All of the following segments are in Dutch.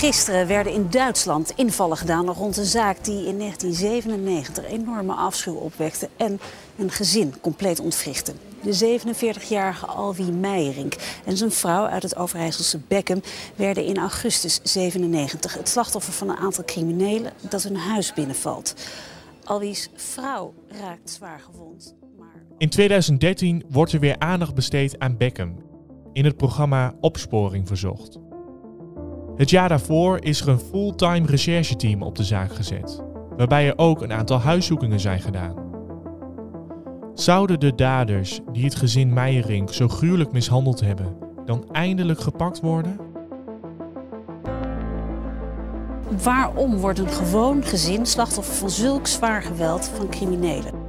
Gisteren werden in Duitsland invallen gedaan rond een zaak die in 1997 enorme afschuw opwekte en een gezin compleet ontwrichtte. De 47-jarige Alwie Meijerink en zijn vrouw uit het Overijsselse Beckham werden in augustus 97 het slachtoffer van een aantal criminelen dat hun huis binnenvalt. Alwie's vrouw raakt zwaar gewond. Maar... In 2013 wordt er weer aandacht besteed aan Beckham in het programma Opsporing Verzocht. Het jaar daarvoor is er een fulltime rechercheteam op de zaak gezet, waarbij er ook een aantal huiszoekingen zijn gedaan. Zouden de daders die het gezin Meijerink zo gruwelijk mishandeld hebben, dan eindelijk gepakt worden? Waarom wordt een gewoon gezin slachtoffer van zulk zwaar geweld van criminelen?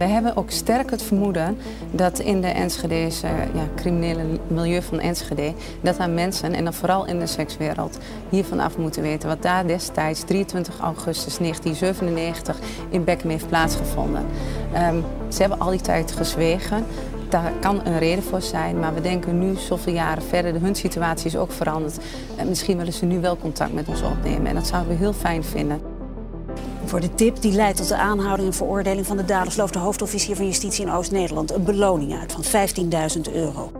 We hebben ook sterk het vermoeden dat in de Enschedese ja, criminele milieu van Enschede, dat daar mensen, en dan vooral in de sekswereld, hiervan af moeten weten wat daar destijds, 23 augustus 1997, in Beckham heeft plaatsgevonden. Um, ze hebben al die tijd gezwegen. Daar kan een reden voor zijn, maar we denken nu, zoveel jaren verder, hun situatie is ook veranderd. En misschien willen ze nu wel contact met ons opnemen en dat zouden we heel fijn vinden. Voor de tip die leidt tot de aanhouding en veroordeling van de daders looft de hoofdofficier van Justitie in Oost-Nederland een beloning uit van 15.000 euro.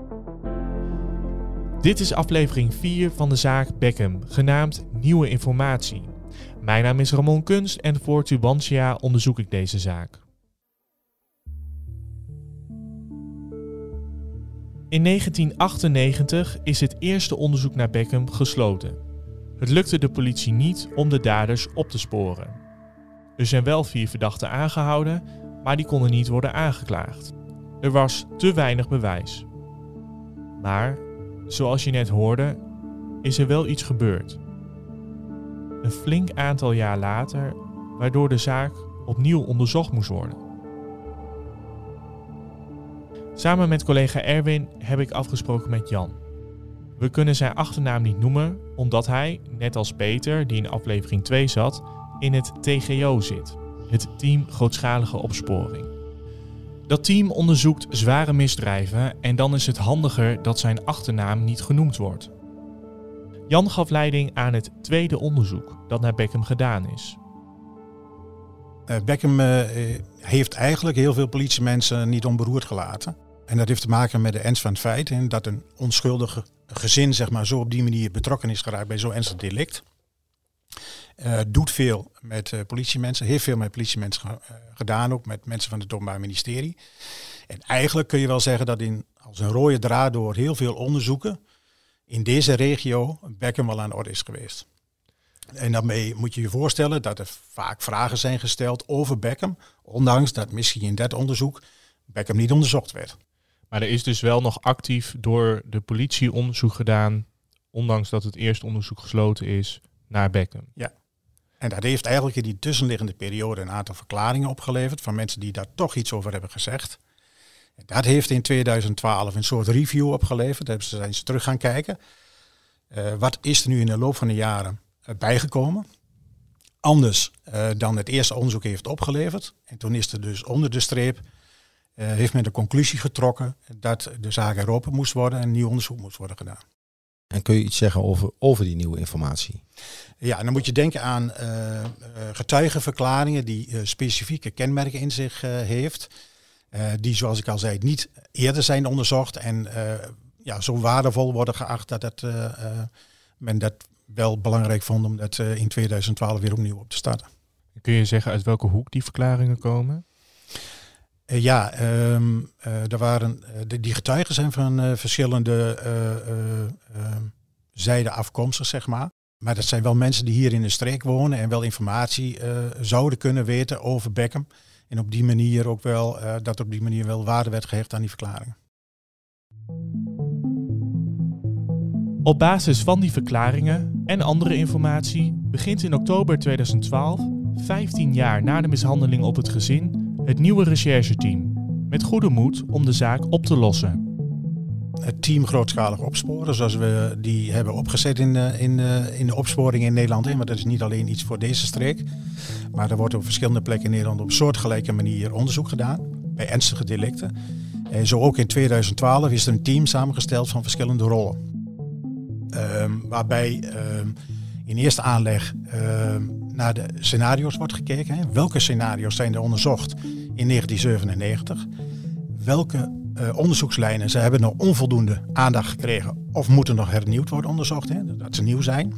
Dit is aflevering 4 van de zaak Beckham, genaamd Nieuwe Informatie. Mijn naam is Ramon Kunst en voor Tubantia onderzoek ik deze zaak. In 1998 is het eerste onderzoek naar Beckham gesloten. Het lukte de politie niet om de daders op te sporen. Er zijn wel vier verdachten aangehouden, maar die konden niet worden aangeklaagd. Er was te weinig bewijs. Maar, zoals je net hoorde, is er wel iets gebeurd. Een flink aantal jaar later, waardoor de zaak opnieuw onderzocht moest worden. Samen met collega Erwin heb ik afgesproken met Jan. We kunnen zijn achternaam niet noemen, omdat hij, net als Peter, die in aflevering 2 zat, in het TGO zit, het Team Grootschalige Opsporing. Dat team onderzoekt zware misdrijven en dan is het handiger dat zijn achternaam niet genoemd wordt. Jan gaf leiding aan het tweede onderzoek dat naar Beckham gedaan is. Uh, Beckham uh, heeft eigenlijk heel veel politiemensen niet onberoerd gelaten. En dat heeft te maken met de ernst van het feit dat een onschuldige gezin zeg maar, zo op die manier betrokken is geraakt bij zo'n ernstig delict. Uh, doet veel met uh, politiemensen, heeft veel met politiemensen uh, gedaan, ook met mensen van het Openbaar Ministerie. En eigenlijk kun je wel zeggen dat in, als een rode draad door heel veel onderzoeken in deze regio Beckham wel aan de orde is geweest. En daarmee moet je je voorstellen dat er vaak vragen zijn gesteld over Beckham, ondanks dat misschien in dat onderzoek Beckham niet onderzocht werd. Maar er is dus wel nog actief door de politie onderzoek gedaan, ondanks dat het eerste onderzoek gesloten is, naar Beckham. Ja, en dat heeft eigenlijk in die tussenliggende periode een aantal verklaringen opgeleverd van mensen die daar toch iets over hebben gezegd. Dat heeft in 2012 een soort review opgeleverd. Daar zijn ze terug gaan kijken. Uh, wat is er nu in de loop van de jaren uh, bijgekomen? Anders uh, dan het eerste onderzoek heeft opgeleverd. En toen is er dus onder de streep, heeft men de conclusie getrokken dat de zaak eropen moest worden en nieuw onderzoek moest worden gedaan. En kun je iets zeggen over, over die nieuwe informatie? Ja, dan moet je denken aan uh, getuigenverklaringen die uh, specifieke kenmerken in zich heeft. die, zoals ik al zei, niet eerder zijn onderzocht en ja, zo waardevol worden geacht dat het, men dat wel belangrijk vond om dat in 2012 weer opnieuw op te starten. Kun je zeggen uit welke hoek die verklaringen komen? Uh, ja, um, uh, er waren, uh, die getuigen zijn van verschillende zijden afkomstig, zeg maar. Maar dat zijn wel mensen die hier in de streek wonen en wel informatie zouden kunnen weten over Beckham. En op die manier ook wel, dat op die manier wel waarde werd gehecht aan die verklaringen. Op basis van die verklaringen en andere informatie begint in oktober 2012, 15 jaar na de mishandeling op het gezin, het nieuwe rechercheteam. Met goede moed om de zaak op te lossen. Het team grootschalig opsporen, zoals we die hebben opgezet in, in, in de opsporing in Nederland. Maar dat is niet alleen iets voor deze streek. Maar er wordt op verschillende plekken in Nederland op soortgelijke manier onderzoek gedaan. Bij ernstige delicten. En zo ook in 2012 is er een team samengesteld van verschillende rollen. Ehm, waarbij ehm, in eerste aanleg ehm, naar de scenario's wordt gekeken. Hè. Welke scenario's zijn er onderzocht in 1997? Welke uh, onderzoekslijnen ze hebben nog onvoldoende aandacht gekregen of moeten nog hernieuwd worden onderzocht, hè, dat ze nieuw zijn.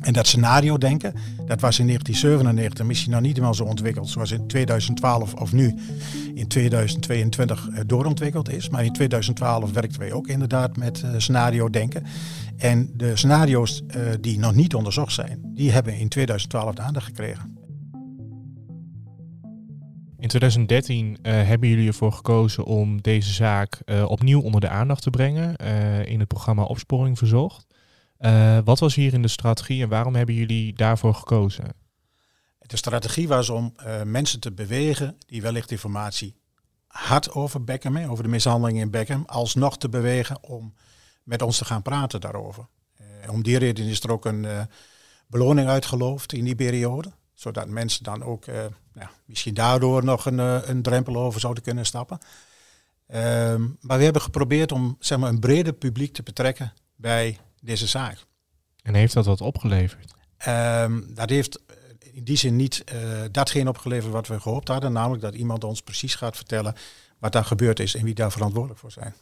En dat scenario denken, dat was in 1997 misschien nog niet helemaal zo ontwikkeld zoals in 2012 of nu in 2022 eh, doorontwikkeld is. Maar in 2012 werkten wij ook inderdaad met uh, scenario denken. En de scenario's uh, die nog niet onderzocht zijn, die hebben in 2012 de aandacht gekregen. In 2013 uh, hebben jullie ervoor gekozen om deze zaak opnieuw onder de aandacht te brengen in het programma Opsporing Verzocht. Wat was hier in de strategie en waarom hebben jullie daarvoor gekozen? De strategie was om mensen te bewegen die wellicht informatie had over Beckham, over de mishandeling in Beckham, alsnog te bewegen om met ons te gaan praten daarover. Uh, om die reden is er ook een beloning uitgeloofd in die periode. Zodat mensen dan ook ja, misschien daardoor nog een, een drempel over zouden kunnen stappen. Ehm, maar we hebben geprobeerd om zeg maar, een breder publiek te betrekken bij deze zaak. En heeft dat wat opgeleverd? Um, dat heeft in die zin niet datgene opgeleverd wat we gehoopt hadden. Namelijk dat iemand ons precies gaat vertellen wat daar gebeurd is en wie daar verantwoordelijk voor zijn.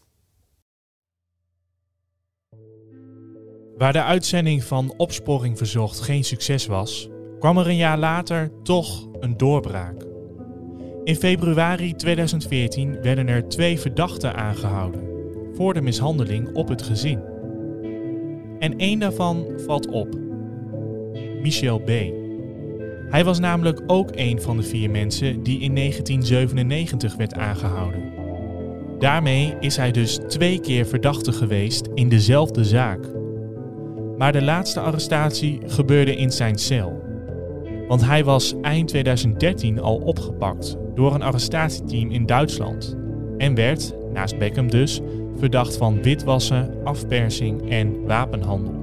Waar de uitzending van Opsporing Verzocht geen succes was, kwam er een jaar later toch een doorbraak. In februari 2014 werden er twee verdachten aangehouden voor de mishandeling op het gezin. En één daarvan valt op: Michel B. Hij was namelijk ook een van de vier mensen die in 1997 werd aangehouden. Daarmee is hij dus twee keer verdachte geweest in dezelfde zaak. Maar de laatste arrestatie gebeurde in zijn cel. Want hij was eind 2013 al opgepakt door een arrestatieteam in Duitsland en werd, naast Beckham dus, verdacht van witwassen, afpersing en wapenhandel.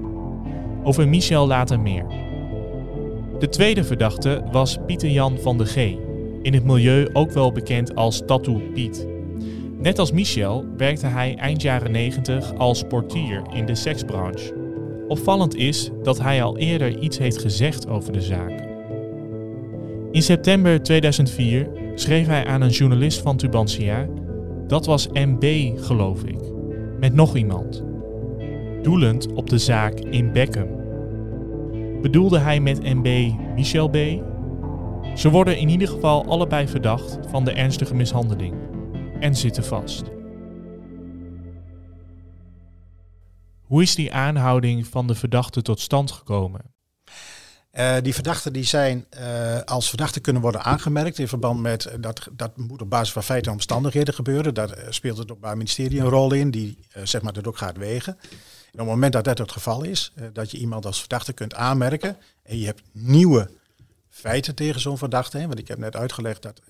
Over Michel later meer. De tweede verdachte was Pieter Jan van de G, in het milieu ook wel bekend als Tattoo Piet. Net als Michel werkte hij eind jaren 90 als portier in de seksbranche. Opvallend is dat hij al eerder iets heeft gezegd over de zaak. In september 2004 schreef hij aan een journalist van Tubantia, dat was MB geloof ik, met nog iemand. Doelend op de zaak in Beckham. Bedoelde hij met MB Michel B? Ze worden in ieder geval allebei verdacht van de ernstige mishandeling en zitten vast. Hoe is die aanhouding van de verdachte tot stand gekomen? Uh, die verdachten die zijn uh, als verdachten kunnen worden aangemerkt in verband met uh, dat dat moet op basis van feiten en omstandigheden gebeuren. Daar speelt het Openbaar Ministerie een rol in die zeg maar dat ook gaat wegen. En op het moment dat dat het geval is, dat je iemand als verdachte kunt aanmerken en je hebt nieuwe feiten tegen zo'n verdachte, want ik heb net uitgelegd dat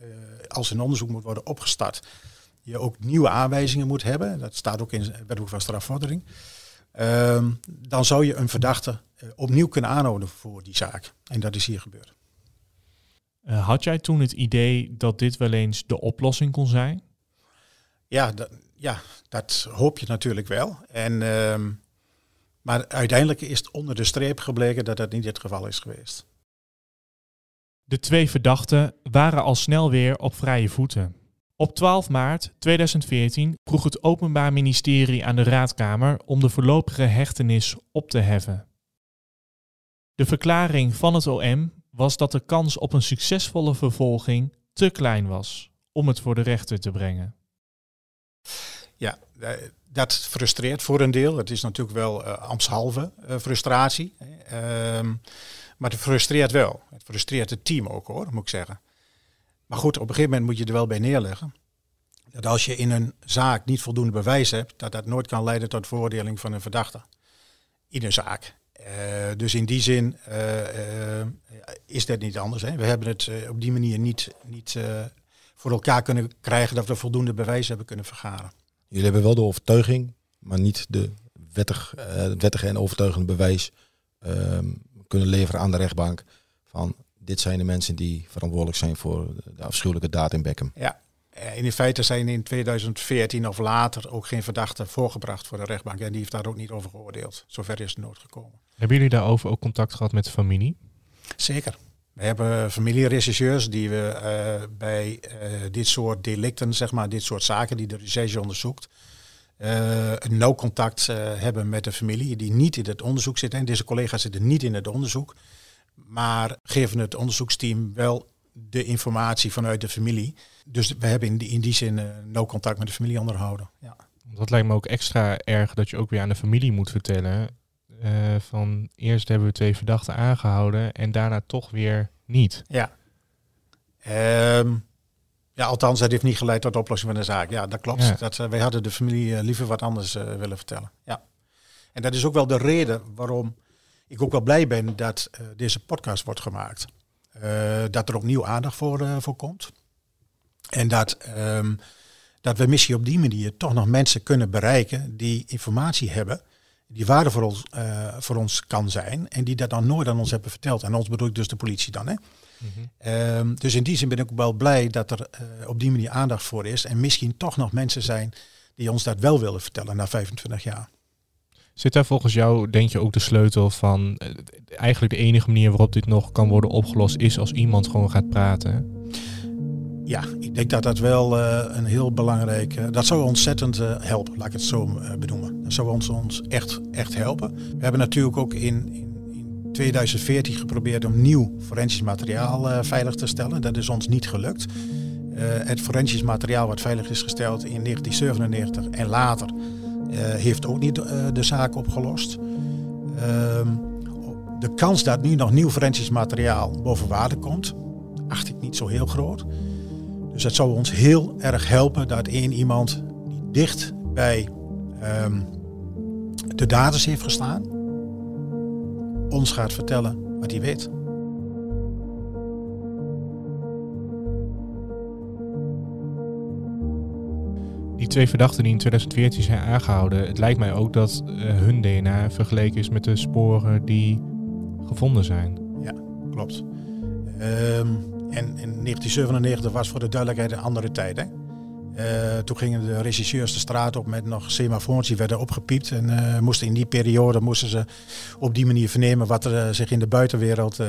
als een onderzoek moet worden opgestart, je ook nieuwe aanwijzingen moet hebben. Dat staat ook in het wetboek van strafvordering. Ehm, dan zou je een verdachte uh, opnieuw kunnen aanhouden voor die zaak. En dat is hier gebeurd. Uh, had jij toen het idee dat dit wel eens de oplossing kon zijn? Ja, dat, ja, dat hoop je natuurlijk wel. En, uh, maar uiteindelijk is het onder de streep gebleken dat dat niet het geval is geweest. De twee verdachten waren al snel weer op vrije voeten. Op 12 maart 2014 vroeg het Openbaar Ministerie aan de Raadkamer om de voorlopige hechtenis op te heffen. De verklaring van het OM was dat de kans op een succesvolle vervolging te klein was om het voor de rechter te brengen. Ja, eh, dat frustreert voor een deel. Het is natuurlijk wel uh, ambtshalve uh, frustratie. Uh, maar het frustreert wel. Het frustreert het team ook hoor, moet ik zeggen. Maar goed, op een gegeven moment moet je er wel bij neerleggen. Dat als je in een zaak niet voldoende bewijs hebt, dat dat nooit kan leiden tot veroordeling van een verdachte. in een zaak. dus in die zin is dat niet anders. Hè. We hebben het op die manier niet, niet voor elkaar kunnen krijgen dat we voldoende bewijs hebben kunnen vergaren. Jullie hebben wel de overtuiging, maar niet de wettig, wettige en overtuigende bewijs ehm, kunnen leveren aan de rechtbank van dit zijn de mensen die verantwoordelijk zijn voor de afschuwelijke daad in Beckham. Ja, eh, in feite zijn in 2014 of later ook geen verdachten voorgebracht voor de rechtbank. En die heeft daar ook niet over geoordeeld. Zover is het nooit gekomen. Hebben jullie daarover ook contact gehad met de familie? Zeker. We hebben familierechercheurs die we uh, bij uh, dit soort delicten, zeg maar, dit soort zaken die de recherche onderzoekt, uh, een nauw contact hebben met de familie die niet in het onderzoek zitten. En deze collega's zitten niet in het onderzoek, maar geven het onderzoeksteam wel de informatie vanuit de familie. Dus we hebben in die, in die zin uh, nauw contact met de familie onderhouden. Ja. Dat lijkt me ook extra erg dat je ook weer aan de familie moet vertellen. Uh, van eerst hebben we twee verdachten aangehouden en daarna toch weer niet. Ja. Um, ja, althans, dat heeft niet geleid tot de oplossing van de zaak. Ja, dat klopt. Ja. Dat, uh, wij hadden de familie liever wat anders willen vertellen. Ja. En dat is ook wel de reden waarom ik ook wel blij ben dat deze podcast wordt gemaakt. dat er opnieuw aandacht voor, voor komt. En dat, um, dat we misschien op die manier toch nog mensen kunnen bereiken die informatie hebben, die waarde voor ons, voor ons kan zijn en die dat dan nooit aan ons hebben verteld. En ons bedoel ik dus de politie dan. Hè? Mm -hmm. um, dus in die zin ben ik ook wel blij dat er op die manier aandacht voor is en misschien toch nog mensen zijn die ons dat wel willen vertellen na 25 jaar. Zit daar volgens jou, denk je, ook de sleutel van uh, eigenlijk de enige manier waarop dit nog kan worden opgelost is als iemand gewoon gaat praten? Ja, ik denk dat dat wel uh, een heel belangrijk... Dat zou ontzettend uh, helpen, laat ik het zo benoemen. Dat zou ons, ons echt, echt helpen. We hebben natuurlijk ook in, in, in 2014 geprobeerd om nieuw forensisch materiaal veilig te stellen. Dat is ons niet gelukt. het forensisch materiaal wat veilig is gesteld in 1997 en later... heeft ook niet de zaak opgelost. Ehm, de kans dat nu nog nieuw forensisch materiaal boven water komt, acht ik niet zo heel groot. Dus dat zou ons heel erg helpen dat één iemand die dicht bij um, de daders heeft gestaan, ons gaat vertellen wat hij weet. Twee verdachten die in 2014 zijn aangehouden, het lijkt mij ook dat uh, hun DNA vergeleken is met de sporen die gevonden zijn. Ja, klopt. Um, en in 1997 was voor de duidelijkheid een andere tijd. Hè? Uh, toen gingen de regisseurs de straat op met nog semafoons, die werden opgepiept. En uh, moesten in die periode moesten ze op die manier vernemen wat er zich in de buitenwereld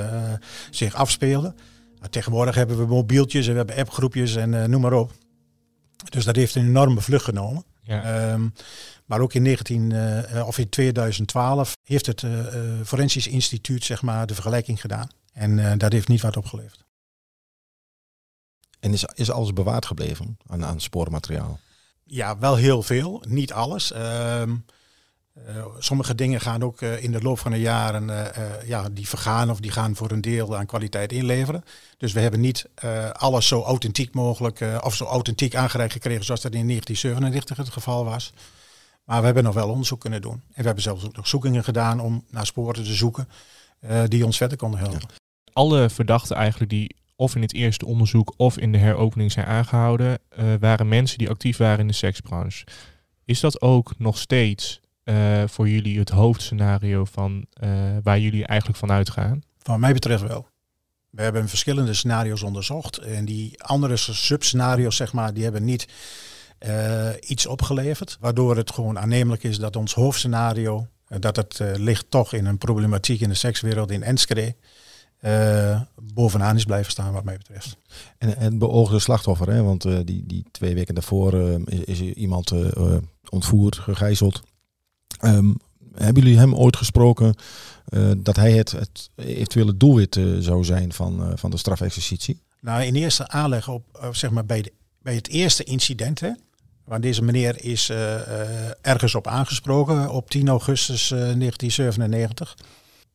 zich afspeelde. Nou, tegenwoordig hebben we mobieltjes en we hebben appgroepjes en noem maar op. Dus dat heeft een enorme vlucht genomen. Ja. Um, maar ook in, 19, of in 2012 heeft het Forensisch Instituut zeg maar, de vergelijking gedaan. En dat heeft niet wat opgeleverd. En is, is alles bewaard gebleven aan, aan spoormateriaal? Ja, wel heel veel. Niet alles. Uh, uh, sommige dingen gaan ook uh, in de loop van de jaren, uh, ja, die vergaan of die gaan voor een deel aan kwaliteit inleveren. Dus we hebben niet alles zo authentiek mogelijk of zo authentiek aangereikt gekregen zoals dat in 1997 het geval was. Maar we hebben nog wel onderzoek kunnen doen. En we hebben zelfs ook nog zoekingen gedaan om naar sporen te zoeken die ons verder konden helpen. Alle verdachten eigenlijk die of in het eerste onderzoek of in de heropening zijn aangehouden, waren mensen die actief waren in de seksbranche. Is dat ook nog steeds uh, voor jullie het hoofdscenario van uh, waar jullie eigenlijk van uitgaan? Van mij betreft wel. We hebben verschillende scenario's onderzocht en die andere subscenario's, zeg maar, die hebben niet iets opgeleverd, waardoor het gewoon aannemelijk is dat ons hoofdscenario, dat het ligt toch in een problematiek in de sekswereld in Enschede, uh, bovenaan is blijven staan wat mij betreft. En het beoogde slachtoffer, hè? want uh, die, die twee weken daarvoor uh, is, is iemand ontvoerd, gegijzeld. Um, hebben jullie hem ooit gesproken dat hij het, het eventuele doelwit zou zijn van, van de strafexercitie? Nou, in eerste aanleg op, zeg maar bij, de, bij het eerste incident, waar deze meneer is ergens op aangesproken op 10 augustus 1997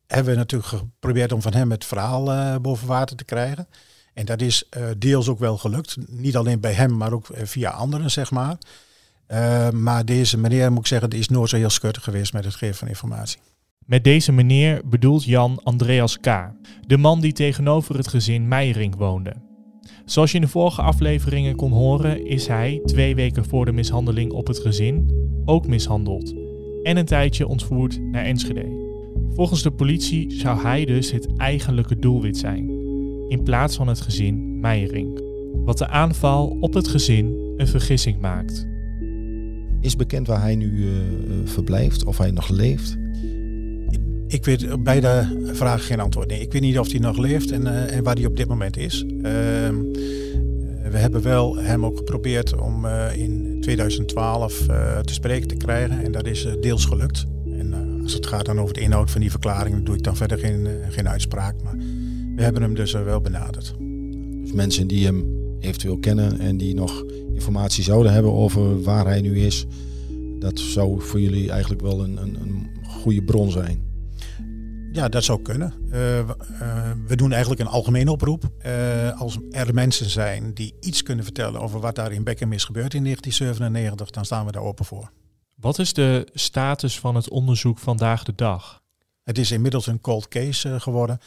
hebben we natuurlijk geprobeerd om van hem het verhaal boven water te krijgen. En dat is deels ook wel gelukt. Niet alleen bij hem, maar ook eh, via anderen, zeg maar. Uh, maar deze meneer, moet ik zeggen, is nooit zo heel schuttig geweest met het geven van informatie. Met deze meneer bedoelt Jan Andreas K., de man die tegenover het gezin Meijering woonde. Zoals je in de vorige afleveringen kon horen, is hij twee weken voor de mishandeling op het gezin ook mishandeld en een tijdje ontvoerd naar Enschede. Volgens de politie zou hij dus het eigenlijke doelwit zijn, in plaats van het gezin Meijering. Wat de aanval op het gezin een vergissing maakt. Is bekend waar hij nu uh, verblijft, of hij nog leeft? Ik weet op beide vragen geen antwoord. Nee, ik weet niet of hij nog leeft en, uh, en waar hij op dit moment is. Uh, we hebben wel hem ook geprobeerd om in 2012 te spreken te krijgen en dat is deels gelukt. En als het gaat dan over de inhoud van die verklaring, doe ik dan verder geen, geen uitspraak. Maar we hebben hem dus wel benaderd. Dus mensen die hem eventueel kennen en die nog informatie zouden hebben over waar hij nu is, dat zou voor jullie eigenlijk wel een, een, een goede bron zijn. Ja, dat zou kunnen. Uh, uh, we doen eigenlijk een algemene oproep. Uh, als er mensen zijn die iets kunnen vertellen over wat daar in Beckham is gebeurd in 1997, dan staan we daar open voor. Wat is de status van het onderzoek vandaag de dag? Het is inmiddels een cold case geworden.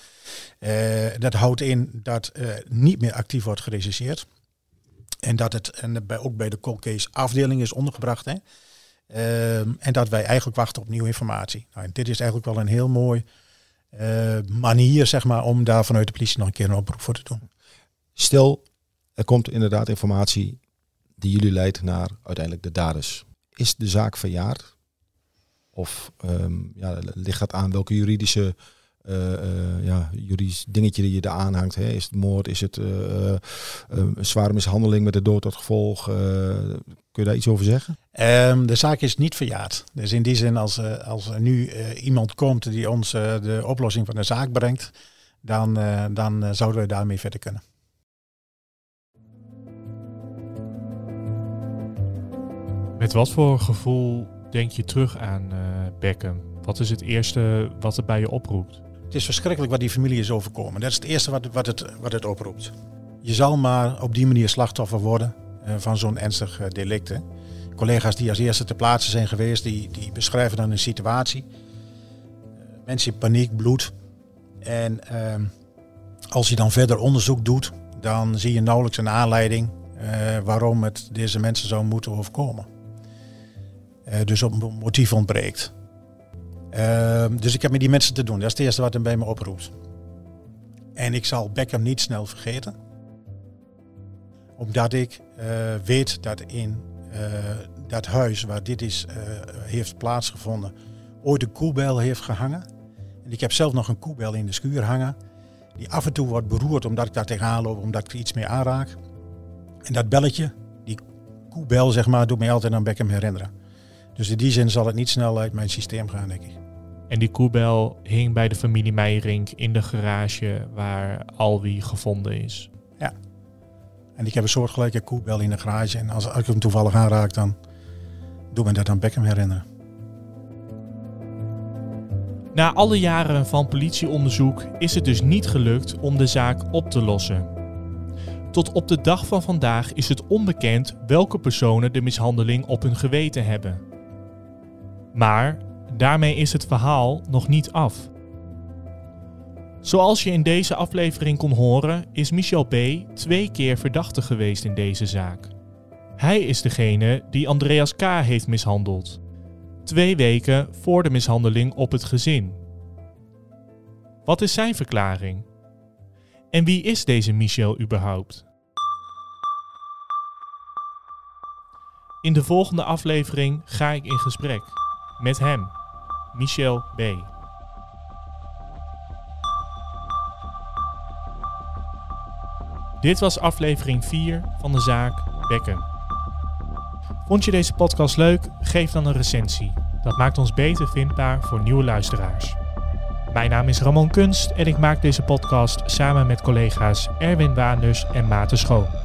dat houdt in dat niet meer actief wordt gerecenseerd. En dat het en bij, ook bij de cold case afdeling is ondergebracht. Hè. Ehm, en dat wij eigenlijk wachten op nieuwe informatie. Nou, dit is eigenlijk wel een heel mooi uh, manier zeg maar, om daar vanuit de politie nog een keer een oproep voor te doen. Stel, er komt inderdaad informatie die jullie leidt naar uiteindelijk de daders. Is de zaak verjaard? Of um, ja, ligt dat aan welke juridische ja, juridisch dingetje die je daar aanhangt. Hè? Is het moord? Is het uh, een zware mishandeling met de dood tot gevolg? kun je daar iets over zeggen? Um, de zaak is niet verjaard. Dus in die zin, als, als er nu iemand komt die ons de oplossing van de zaak brengt, dan, dan zouden we daarmee verder kunnen. Met wat voor gevoel denk je terug aan Beckham? Wat is het eerste wat er bij je oproept? Het is verschrikkelijk wat die familie is overkomen. Dat is het eerste wat, wat, het, wat het oproept. Je zal maar op die manier slachtoffer worden uh, van zo'n ernstig uh, delict. Collega's die als eerste ter plaatse zijn geweest, die, die beschrijven dan een situatie. Uh, mensen in paniek, bloed. En ehm, als je dan verder onderzoek doet, dan zie je nauwelijks een aanleiding waarom het deze mensen zou moeten overkomen. dus op motief ontbreekt. Uh, dus ik heb met die mensen te doen. Dat is het eerste wat hem bij me oproept. En ik zal Beckham niet snel vergeten. Omdat ik uh, weet dat in uh, dat huis waar dit is, eh, heeft plaatsgevonden, ooit een koebel heeft gehangen. En ik heb zelf nog een koebel in de schuur hangen. Die af en toe wordt beroerd omdat ik daar tegenaan loop, omdat ik er iets mee aanraak. En dat belletje, die koebel zeg maar, doet mij altijd aan Beckham herinneren. Dus in die zin zal het niet snel uit mijn systeem gaan, denk ik. En die koebel hing bij de familie Meijering in de garage waar Alwie gevonden is. Ja. En ik heb een soortgelijke koebel in de garage. En als, ik hem toevallig aanraak, dan doe me dat aan Beckham herinneren. Na alle jaren van politieonderzoek is het dus niet gelukt om de zaak op te lossen. Tot op de dag van vandaag is het onbekend welke personen de mishandeling op hun geweten hebben. Maar Daarmee is het verhaal nog niet af. Zoals je in deze aflevering kon horen, is Michel B. twee keer verdachte geweest in deze zaak. Hij is degene die Andreas K. heeft mishandeld. Twee weken voor de mishandeling op het gezin. Wat is zijn verklaring? En wie is deze Michel überhaupt? In de volgende aflevering ga ik in gesprek met hem. Michel B. Dit was aflevering 4 van de zaak Beckham. Vond je deze podcast leuk? Geef dan een recensie. Dat maakt ons beter vindbaar voor nieuwe luisteraars. Mijn naam is Ramon Kunst en ik maak deze podcast samen met collega's Erwin Waanders en Maarten Schoon.